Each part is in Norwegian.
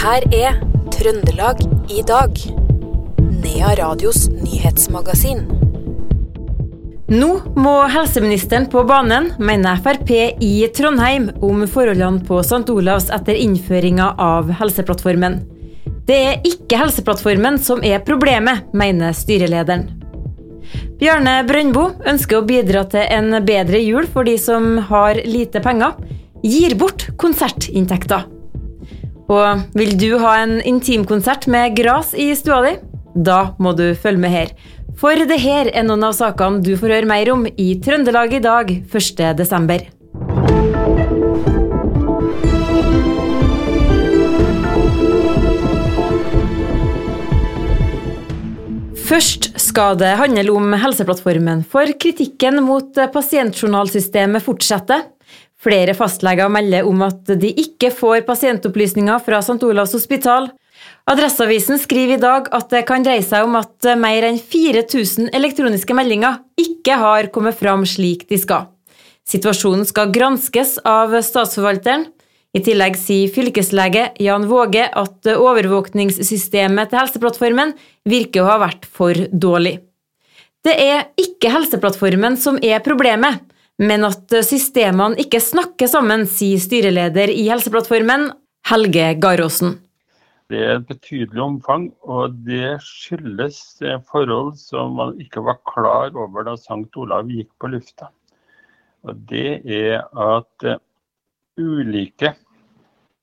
her er Trøndelag i dag. Nea Radios nyhetsmagasin. Nå må helseministeren på banen, mener Frp i Trondheim om forholdene på St. Olavs etter innføringa av Helseplattformen. Det er ikke Helseplattformen som er problemet, mener styrelederen. Bjarne Brøndbo ønsker å bidra til en bedre jul for de som har lite penger. Gir bort konsertinntekter. Og vil du ha en intimkonsert med gras i stua di? Da må du følge med her. For det her er noen av sakene du får høre mer om i Trøndelag i dag 1.12. Først skal det handle om Helseplattformen, for kritikken mot pasientjournalsystemet fortsetter. Flere fastleger melder om at de ikke får pasientopplysninger fra St. Olavs hospital. Adresseavisen skriver i dag at det kan dreie seg om at mer enn 4000 elektroniske meldinger ikke har kommet fram slik de skal. Situasjonen skal granskes av statsforvalteren. I tillegg sier fylkeslege Jan Våge at overvåkningssystemet til Helseplattformen virker å ha vært for dårlig. Det er ikke Helseplattformen som er problemet, men at systemene ikke snakker sammen, sier styreleder i Helseplattformen, Helge Garåsen. Det er et betydelig omfang, og det skyldes forhold som man ikke var klar over da St. Olav gikk på lufta. Og det er at ulike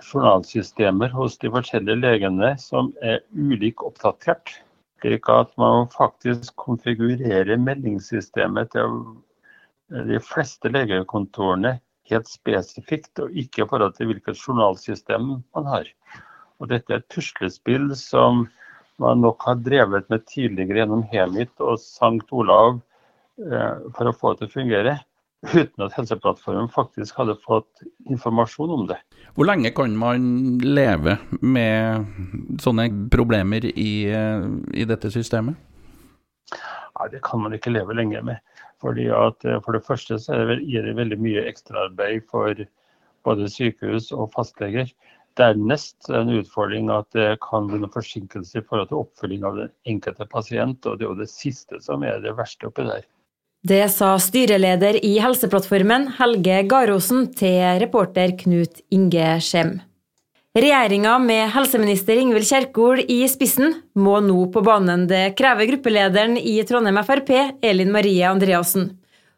journalsystemer hos de forskjellige legene som er ulik oppdatert. Slik at man faktisk konfigurerer meldingssystemet til de fleste legekontorene helt spesifikt, og ikke i forhold til hvilket journalsystem man har. Og dette er et puslespill som man nok har drevet med tidligere gjennom Hemit og St. Olav eh, for å få det til å fungere uten at Helseplattformen faktisk hadde fått informasjon om det. Hvor lenge kan man leve med sånne problemer i, i dette systemet? Nei, det kan man ikke leve lenge med. Fordi at For det første så er det, gir det veldig mye ekstraarbeid for både sykehus og fastleger. Dernest er det en utfordring at det kan bli noen forsinkelser i forhold til oppfølging av den enkelte pasient. og Det er jo det siste som er det verste oppi der. Det sa styreleder i Helseplattformen, Helge Garåsen, til reporter Knut Inge Skjem. Regjeringa med helseminister Ingvild Kjerkol i spissen må nå på banen. Det krever gruppelederen i Trondheim Frp, Elin Marie Andreassen.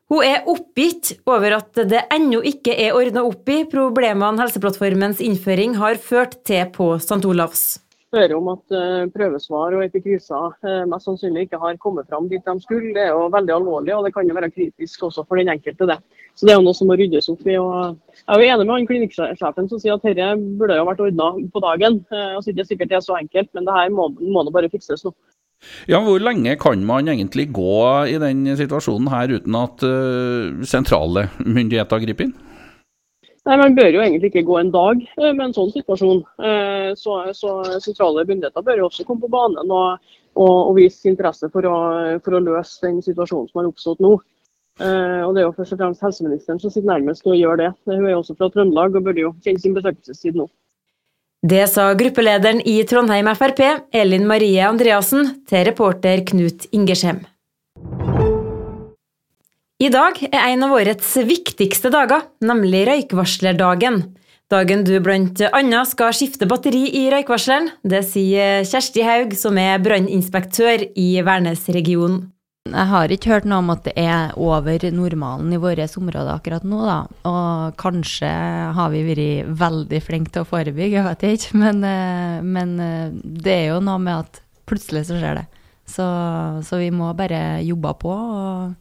Hun er oppgitt over at det ennå ikke er ordna opp i problemene Helseplattformens innføring har ført til på St. Olavs hører om at uh, prøvesvar og epikriser uh, mest sannsynlig ikke har kommet fram dit de skulle. Det er jo veldig alvorlig, og det kan jo være kritisk også for den enkelte. det. Så det er jo noe som må ryddes opp i. Jeg er jo enig med han klinikksjefen som sier at dette burde jo vært ordna på dagen. Og det ikke sikkert det er så enkelt, men det her må, må bare fikses nå. Ja, Hvor lenge kan man egentlig gå i den situasjonen her uten at sentrale myndigheter griper inn? Nei, Man bør jo egentlig ikke gå en dag eh, med en sånn situasjon. Eh, så, så sentrale myndigheter bør jo også komme på banen og, og, og vise interesse for å, for å, løse den situasjonen som har oppstått nå. Eh, og Det er jo først og fremst helseministeren som sitter nærmest og gjør det. Hun er jo også fra Trøndelag og burde jo kjenne sin besøkelsestid nå. Det sa gruppelederen i Trondheim Frp, Elin Marie Andreassen, til reporter Knut Ingersheim. I dag er en av årets viktigste dager, nemlig røykvarslerdagen. Dagen du annet skal skifte batteri i røykvarsleren. Det sier Kjersti Haug, som er branninspektør i Værnes-regionen. Jeg har ikke hørt noe om at det er over normalen i våre områder akkurat nå, da. Og kanskje har vi vært veldig flinke til å forebygge, jeg vet ikke. Men, eh, men eh, det er jo noe med at plutselig så skjer det. Så, så vi må bare jobbe på. og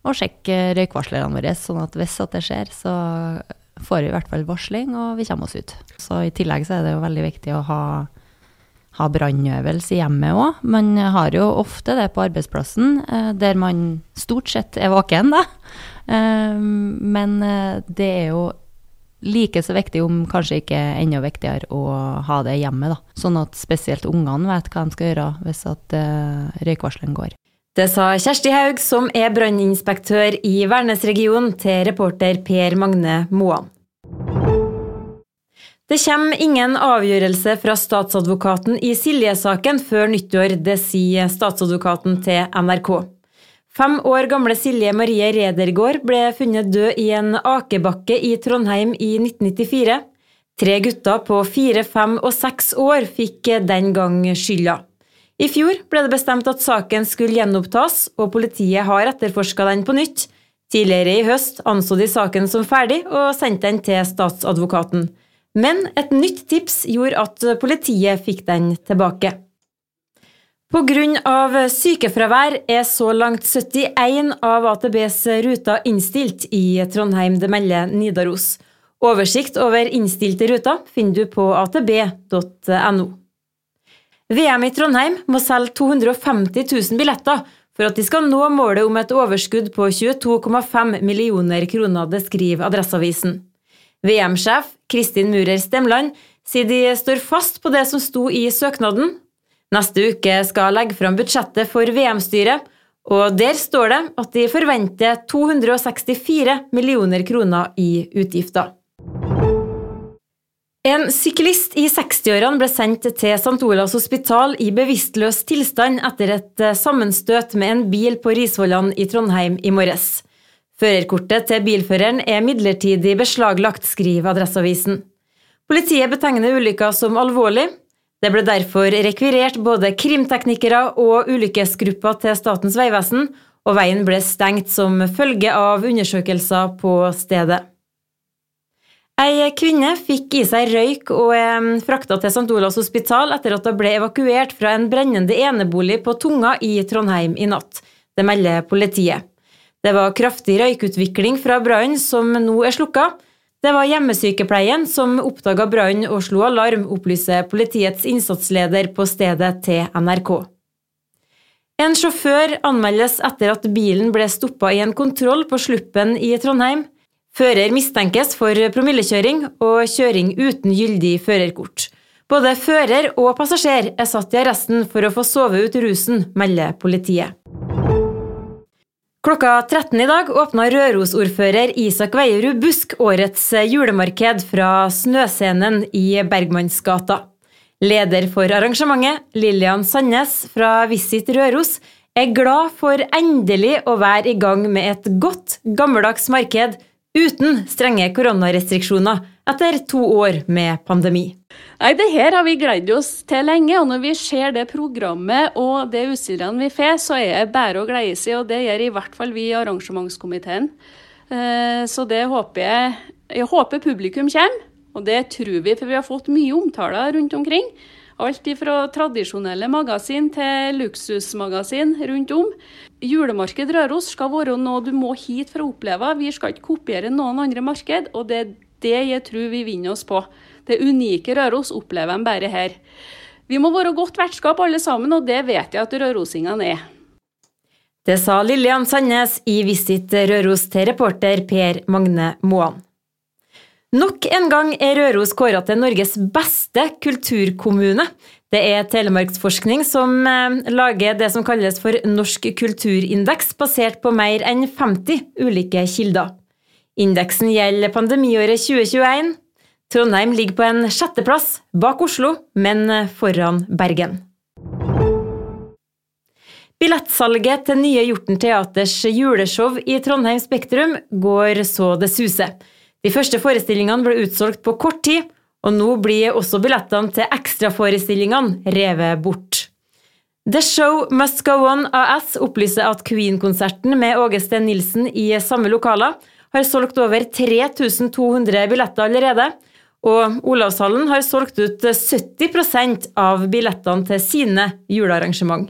og sjekke røykvarslerne våre, sånn at hvis at det skjer, så får vi i hvert fall varsling, og vi kommer oss ut. Så I tillegg så er det jo veldig viktig å ha, ha brannøvelse i hjemmet òg. Man har jo ofte det på arbeidsplassen, eh, der man stort sett er våken, da. Eh, men eh, det er jo like så viktig, om kanskje ikke enda viktigere, å ha det hjemme. Sånn at spesielt ungene vet hva de skal gjøre hvis at røykvarsleren går. Det sa Kjersti Haug, som er branninspektør i Værnes-regionen, til reporter Per Magne Moan. Det kommer ingen avgjørelse fra statsadvokaten i Silje-saken før nyttår, det sier statsadvokaten til NRK. Fem år gamle Silje Marie Redergård ble funnet død i en akebakke i Trondheim i 1994. Tre gutter på fire, fem og seks år fikk den gang skylda. I fjor ble det bestemt at saken skulle gjenopptas, og politiet har etterforska den på nytt. Tidligere i høst anså de saken som ferdig og sendte den til statsadvokaten. Men et nytt tips gjorde at politiet fikk den tilbake. Pga. sykefravær er så langt 71 av AtBs ruter innstilt i Trondheim, det melder Nidaros. Oversikt over innstilte ruter finner du på atb.no. VM i Trondheim må selge 250 000 billetter for at de skal nå målet om et overskudd på 22,5 millioner kroner, det skriver Adresseavisen. VM-sjef Kristin Murer Stemland sier de står fast på det som sto i søknaden. Neste uke skal legge fram budsjettet for VM-styret, og der står det at de forventer 264 millioner kroner i utgifter. En syklist i 60-årene ble sendt til St. Olavs hospital i bevisstløs tilstand etter et sammenstøt med en bil på Risvollan i Trondheim i morges. Førerkortet til bilføreren er midlertidig beslaglagt, skriver Adresseavisen. Politiet betegner ulykka som alvorlig. Det ble derfor rekvirert både krimteknikere og ulykkesgrupper til Statens vegvesen, og veien ble stengt som følge av undersøkelser på stedet. Ei kvinne fikk i seg røyk og er frakta til St. Olavs hospital etter at hun ble evakuert fra en brennende enebolig på Tunga i Trondheim i natt. Det melder politiet. Det var kraftig røykutvikling fra brannen som nå er slukka. Det var hjemmesykepleien som oppdaga brannen og slo alarm, opplyser politiets innsatsleder på stedet til NRK. En sjåfør anmeldes etter at bilen ble stoppa i en kontroll på Sluppen i Trondheim. Fører mistenkes for promillekjøring og kjøring uten gyldig førerkort. Både fører og passasjer er satt i arresten for å få sove ut rusen, melder politiet. Klokka 13 i dag åpna Røros-ordfører Isak Veierud Busk årets julemarked fra Snøscenen i Bergmannsgata. Leder for arrangementet, Lillian Sandnes fra Visit Røros, er glad for endelig å være i gang med et godt, gammeldags marked uten strenge koronarestriksjoner etter to år med pandemi. Nei, Det her har vi gledet oss til lenge, og når vi ser det programmet og det utstillerne vi får, så er det bare å glede seg, og det gjør i hvert fall vi i arrangementskomiteen. Eh, så det håper jeg Jeg håper publikum kommer, og det tror vi, for vi har fått mye omtaler rundt omkring. Alt fra tradisjonelle magasin til luksusmagasin rundt om. Julemarked Røros skal være noe du må hit for å oppleve. Vi skal ikke kopiere noen andre marked, og det er det jeg tror vi vinner oss på. Det unike Røros opplever de bare her. Vi må være godt vertskap alle sammen, og det vet jeg at rørosingene er. Det sa Lillian Sandnes i Visit Røros til reporter Per Magne Moan. Nok en gang er Røros kåra til Norges beste kulturkommune. Det er Telemarksforskning som eh, lager det som kalles for Norsk kulturindeks, basert på mer enn 50 ulike kilder. Indeksen gjelder pandemiåret 2021, Trondheim ligger på en sjetteplass, bak Oslo, men foran Bergen. Billettsalget til nye Hjorten Teaters juleshow i Trondheim Spektrum går så det suser. De første forestillingene ble utsolgt på kort tid, og nå blir også billettene til ekstraforestillingene revet bort. The Show Must Go On AS opplyser at Queen-konserten med Åge Steen Nilsen i samme lokaler har solgt over 3200 billetter allerede, og Olavshallen har solgt ut 70% av billettene til sine julearrangement.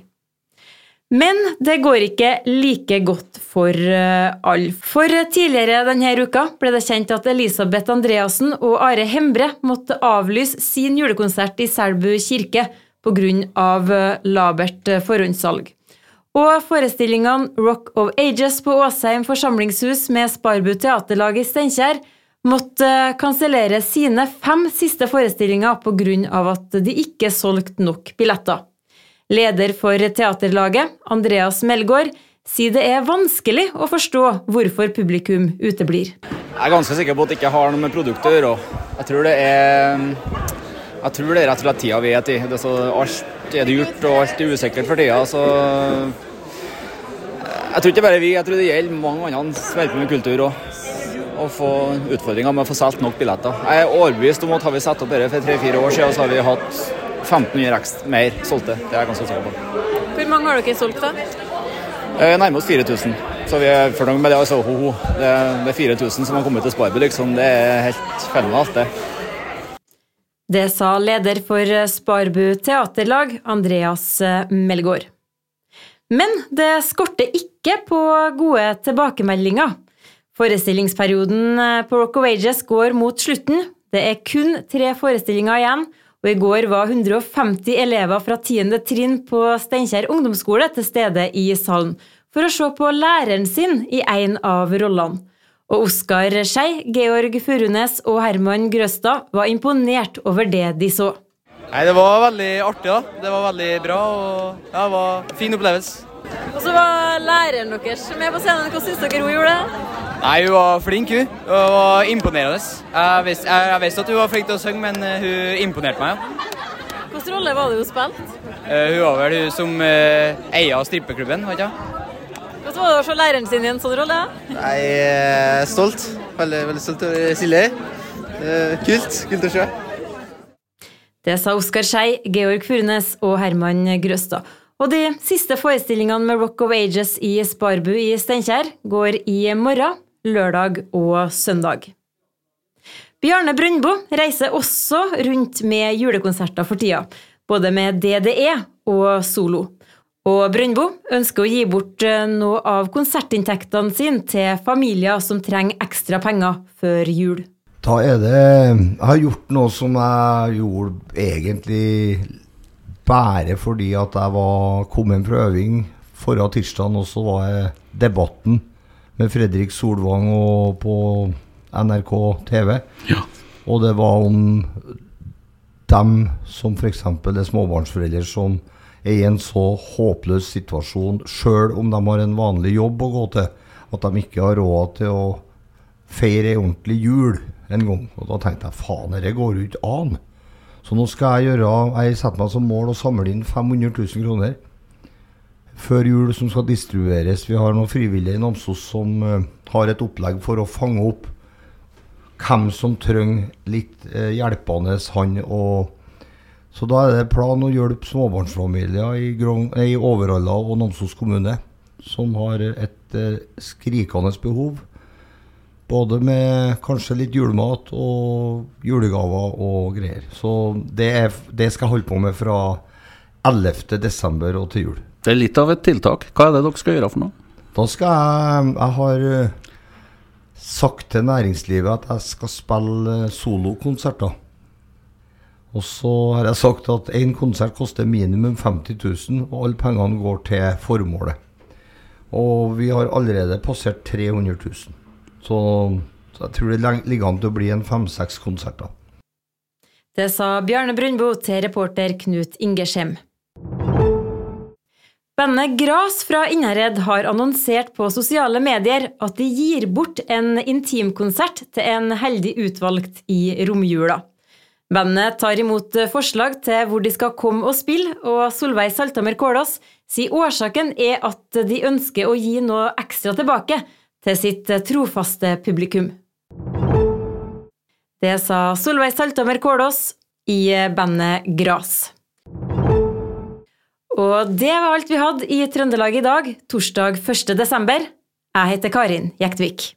Men det går ikke like godt for eh, alle. For tidligere denne uka ble det kjent at Elisabeth Andreassen og Are Hembre måtte avlyse sin julekonsert i Selbu kirke pga. Eh, labert forhåndssalg. Og forestillingene Rock of Ages på Åsheim forsamlingshus med Sparbu teaterlag i Steinkjer måtte kansellere sine fem siste forestillinger pga. at de ikke solgte nok billetter. Leder for teaterlaget, Andreas Melgaard, sier det er vanskelig å forstå hvorfor publikum uteblir. Jeg er ganske sikker på at det ikke har noe med produktet å gjøre. Jeg tror det er jeg tror det er rett og slett tida vi er i. Alt er dyrt og alt er usikkert for tida. Så jeg tror ikke bare vi, jeg tror det gjelder mange andre som holder med kultur òg. Å få utfordringer med å få solgt nok billetter. Jeg er overbevist om at har vi satt opp dette for tre-fire år siden, så har vi hatt 1500 ekstra mer solgte. Det er jeg ganske sikker på. Hvor mange har dere solgt, da? Eh, nærmer oss 4000. Så vi er fornøyd med det. altså, ho, ho. Det, det er 4000 som har kommet til Sparbu, liksom. Det er helt fenomenalt, det. Det sa leder for Sparbu teaterlag, Andreas Melgaard. Men det skorter ikke på gode tilbakemeldinger. Forestillingsperioden på Rock of Ages går mot slutten. Det er kun tre forestillinger igjen, og i går var 150 elever fra 10. trinn på Steinkjer ungdomsskole til stede i salen for å se på læreren sin i en av rollene. Og Oskar Skei, Georg Furunes og Herman Grøstad var imponert over det de så. Nei, Det var veldig artig. da. Det var veldig bra og ja, det var en fin opplevelse. Og så var læreren deres med på scenen. Hva syns dere hun gjorde? Nei, Hun var flink, hun. Hun var imponerende. Jeg visste, jeg, visste at hun var flink til å synge, men eh, hun imponerte meg. ja. Hvilken rolle var det hun spilte? Eh, Hun var vel hun som uh, eier strippeklubben, var ikke hun? Hvordan var det å se læreren sin i en sånn rolle? Jeg er stolt. Veldig, veldig stolt over Silje. Kult. Kult å se. Det sa Oskar Skei, Georg Furunes og Herman Grøstad. Og de siste forestillingene med Rock of Ages i Sparbu i Steinkjer går i morgen, lørdag og søndag. Bjarne Brøndbo reiser også rundt med julekonserter for tida, både med DDE og solo. Og Brøndbo ønsker å gi bort noe av konsertinntektene sine til familier som trenger ekstra penger før jul. Da er det Jeg har gjort noe som jeg gjorde egentlig bare fordi at jeg var kommet fra øving forrige tirsdag, og så var jeg Debatten med Fredrik Solvang og på NRK TV. Og det var om dem som f.eks. er småbarnsforeldre som er i en så håpløs situasjon, sjøl om de har en vanlig jobb å gå til, at de ikke har råd til å feire ei ordentlig jul en gang. Og da tenkte jeg faen, dette går jo ikke an. Så nå skal jeg gjøre Jeg setter meg som mål å samle inn 500 000 kroner før jul som skal distribueres. Vi har noen frivillige i Namsos som uh, har et opplegg for å fange opp hvem som trenger litt uh, hjelpende hånd. så da er det plan å hjelpe småbarnsfamilier i, Grong, i Overhalla og Namsos kommune, som har et uh, skrikende behov. Både med kanskje litt julemat og julegaver og greier. Så det, er, det skal jeg holde på med fra 11.12. og til jul. Det er litt av et tiltak. Hva er det dere skal gjøre for noe? Da skal jeg Jeg har eh, sagt til næringslivet at jeg skal spille eh, solokonserter. Og så har jeg sagt at én konsert koster minimum 50 000, og alle pengene går til formålet. Og vi har allerede passert 300 000. Så, så jeg tror det ligger an til å bli en fem-seks konserter. Det sa Bjarne Brundbo til reporter Knut Ingersheim. Bandet Gras fra Innherred har annonsert på sosiale medier at de gir bort en intimkonsert til en heldig utvalgt i romjula. Bandet tar imot forslag til hvor de skal komme og spille, og Solveig Saltamer Kålås sier årsaken er at de ønsker å gi noe ekstra tilbake til sitt trofaste publikum. Det sa Solveig Saltamer Kålås i bandet Gras. Og det var alt vi hadde i Trøndelag i dag, torsdag 1. desember. Jeg heter Karin Jektvik.